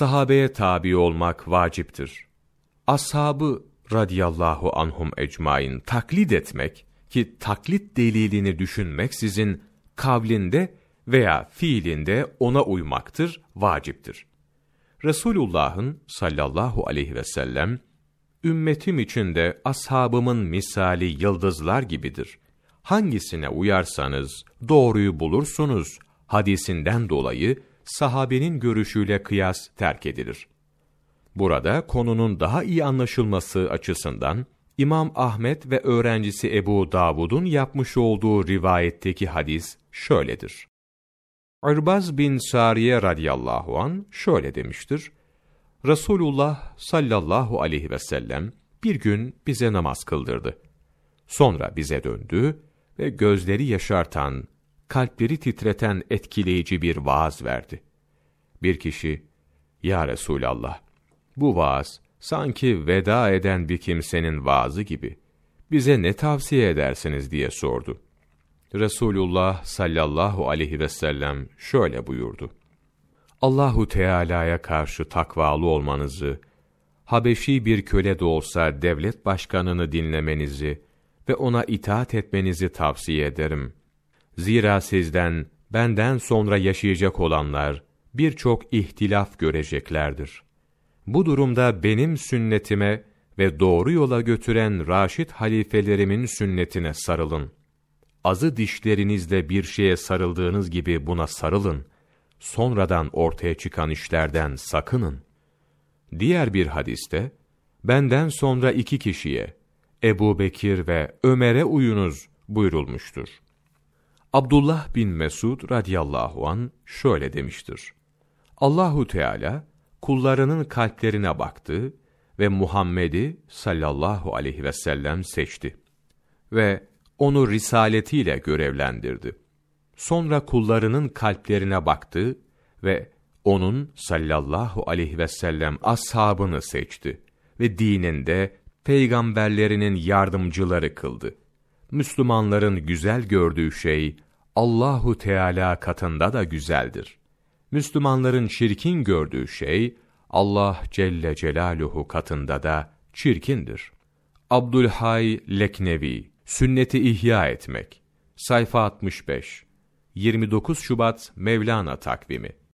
sahabeye tabi olmak vaciptir. Ashabı radiyallahu anhum ecmain taklit etmek ki taklit delilini düşünmek sizin kavlinde veya fiilinde ona uymaktır, vaciptir. Resulullah'ın sallallahu aleyhi ve sellem ümmetim içinde ashabımın misali yıldızlar gibidir. Hangisine uyarsanız doğruyu bulursunuz hadisinden dolayı sahabenin görüşüyle kıyas terk edilir. Burada konunun daha iyi anlaşılması açısından İmam Ahmet ve öğrencisi Ebu Davud'un yapmış olduğu rivayetteki hadis şöyledir. Irbaz bin Sariye radıyallahu an şöyle demiştir. Resulullah sallallahu aleyhi ve sellem bir gün bize namaz kıldırdı. Sonra bize döndü ve gözleri yaşartan, kalpleri titreten etkileyici bir vaaz verdi. Bir kişi, Ya Resulallah, bu vaaz sanki veda eden bir kimsenin vaazı gibi. Bize ne tavsiye edersiniz diye sordu. Resulullah sallallahu aleyhi ve sellem şöyle buyurdu. Allahu Teala'ya karşı takvalı olmanızı, Habeşi bir köle de olsa devlet başkanını dinlemenizi ve ona itaat etmenizi tavsiye ederim. Zira sizden, benden sonra yaşayacak olanlar, birçok ihtilaf göreceklerdir. Bu durumda benim sünnetime ve doğru yola götüren raşit halifelerimin sünnetine sarılın. Azı dişlerinizle bir şeye sarıldığınız gibi buna sarılın. Sonradan ortaya çıkan işlerden sakının. Diğer bir hadiste, benden sonra iki kişiye, Ebu Bekir ve Ömer'e uyunuz buyurulmuştur. Abdullah bin Mesud radıyallahu an şöyle demiştir. Allahu Teala kullarının kalplerine baktı ve Muhammed'i sallallahu aleyhi ve sellem seçti ve onu risaletiyle görevlendirdi. Sonra kullarının kalplerine baktı ve onun sallallahu aleyhi ve sellem ashabını seçti ve dininde peygamberlerinin yardımcıları kıldı. Müslümanların güzel gördüğü şey Allahu Teala katında da güzeldir. Müslümanların çirkin gördüğü şey Allah Celle Celaluhu katında da çirkindir. Abdülhay Leknevi Sünneti ihya etmek Sayfa 65 29 Şubat Mevlana takvimi